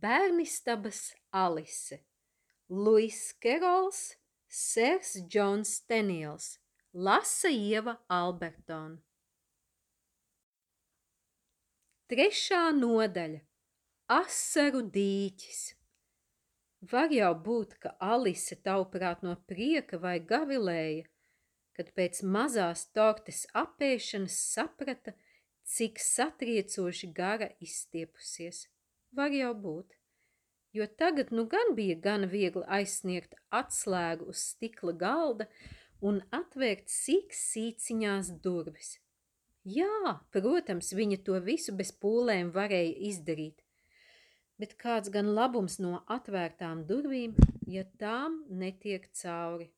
Bērnistabas Alise, Luis Kerols, Sers Džons Teniels, lasa Ieva Albertona. Trešā nodaļa – Asaru dīķis. Var jau būt, ka Alise tauprāt no prieka vai gavilēja, kad pēc mazās tortes apēšanas saprata, cik satriecoši gara izstiepusies var jau būt. Jo tagad nu gan bija gana viegli aizsniegt atslēgu uz stikla galda un atvērt sīk sīciņās durvis. Jā, protams, viņa to visu bez pūlēm varēja izdarīt, bet kāds gan labums no atvērtām durvīm, ja tām netiek cauri.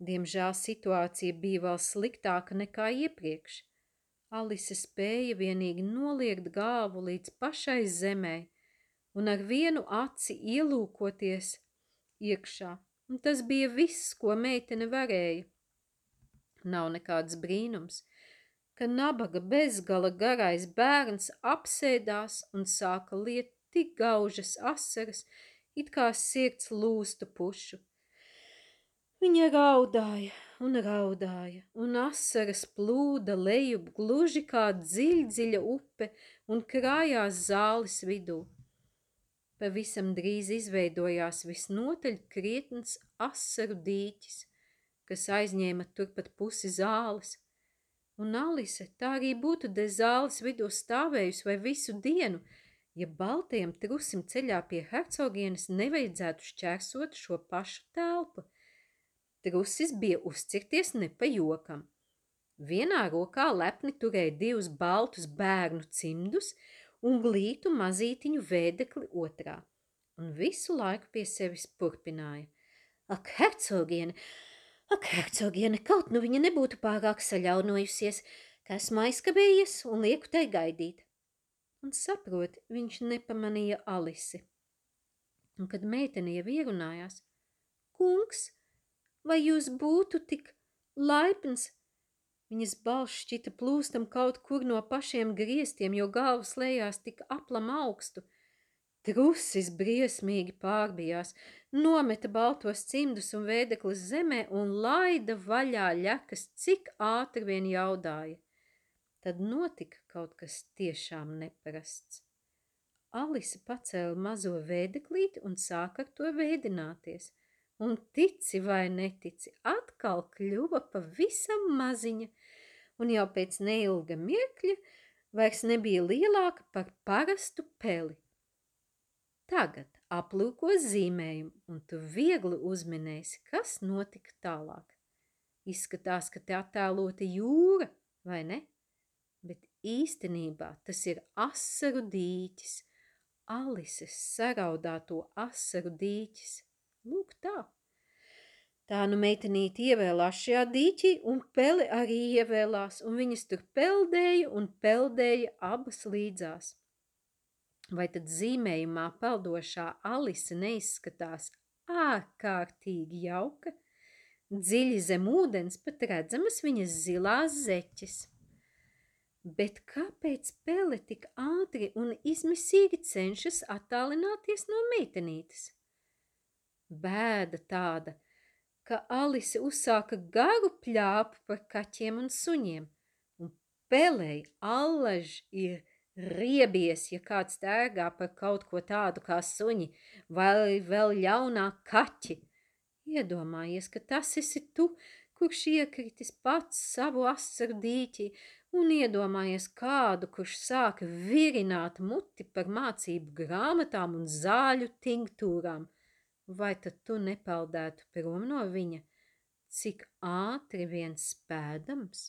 Diemžēl situācija bija vēl sliktāka nekā iepriekš. Alise spēja vienīgi noliekt galvu līdz pašai zemē un ar vienu aci ielūkoties iekšā, un tas bija viss, ko meitene varēja. Nav nekāds brīnums, ka nabaga bezgala garais bērns apsēdās un sāka liet tik gaužas asaras, it kā sirds lūstu pušu. Viņa raudāja un raudāja, un asaras plūda lejup gluži kā dziļdziļa upe un krājās zāles vidū. Pavisam drīz izveidojās visnotaļ krietns asaru dīķis, kas aizņēma turpat pusi zāles, un Alise tā arī būtu de zāles vidū stāvējusi vai visu dienu, ja baltajam trusim ceļā pie hercogienes nevajadzētu šķērsot šo pašu telpu – Trusis bija uzcirties ne pa jokam. Vienā rokā lepni turēja divus baltus bērnu cimdus un glītu mazītiņu vēdekli otrā, un visu laiku pie sevis turpināja. Ak, hercogiene, ak, hercogiene, kaut nu viņa nebūtu pārāk saļaunojusies, ka esmu aizkavējies un lieku tai gaidīt. Un saprot, viņš nepamanīja Alisi. Un kad meitene jau ierunājās, kungs, Vai jūs būtu tik laipns? Viņas balss šķita plūstam kaut kur no pašiem griestiem, jo galvas lejās tik aplam augstu. Trusis briesmīgi pārbijās, nometa baltos cimdus un vēdeklis zemē un laida vaļā ļakas, cik ātri vien jaudāja. Tad notika kaut kas tiešām neparasts. Alise pacēla mazo vēdeklīti un sāka ar to vēdināties – un tici vai netici, atkal kļuva pavisam maziņa, un jau pēc neilga mirkļa vairs nebija lielāka par parastu peli. Tagad aplūko zīmējumu, un tu viegli uzminēsi, kas notika tālāk. Izskatās, ka te attēlota jūra, vai ne? Bet īstenībā tas ir asaru dīķis, Alises saraudāto asaru dīķis. Lūk tā. Tā nu meitenīte ievēlās šajā dīķī, un peli arī ievēlās, un viņas tur peldēja un peldēja abas līdzās. Vai tad zīmējumā peldošā Alise neizskatās ārkārtīgi jauka? Dziļi zem ūdens pat redzamas viņas zilās zeķes. Bet kāpēc pele tik ātri un izmisīgi cenšas attālināties no meitenītes? Bēda tāda, ka Alise uzsāka garu pļāpu par kaķiem un suņiem, un pelēji allaž ir riebies, ja kāds tērgā par kaut ko tādu kā suņi vai vēl ļaunāk kaķi. Iedomājies, ka tas esi tu, kurš iekritis pats savu asaru dīķi, un iedomājies kādu, kurš sāka virināt muti par mācību grāmatām un zāļu tinktūrām – vai tad tu nepeldētu prom no viņa, cik ātri vien spēdams?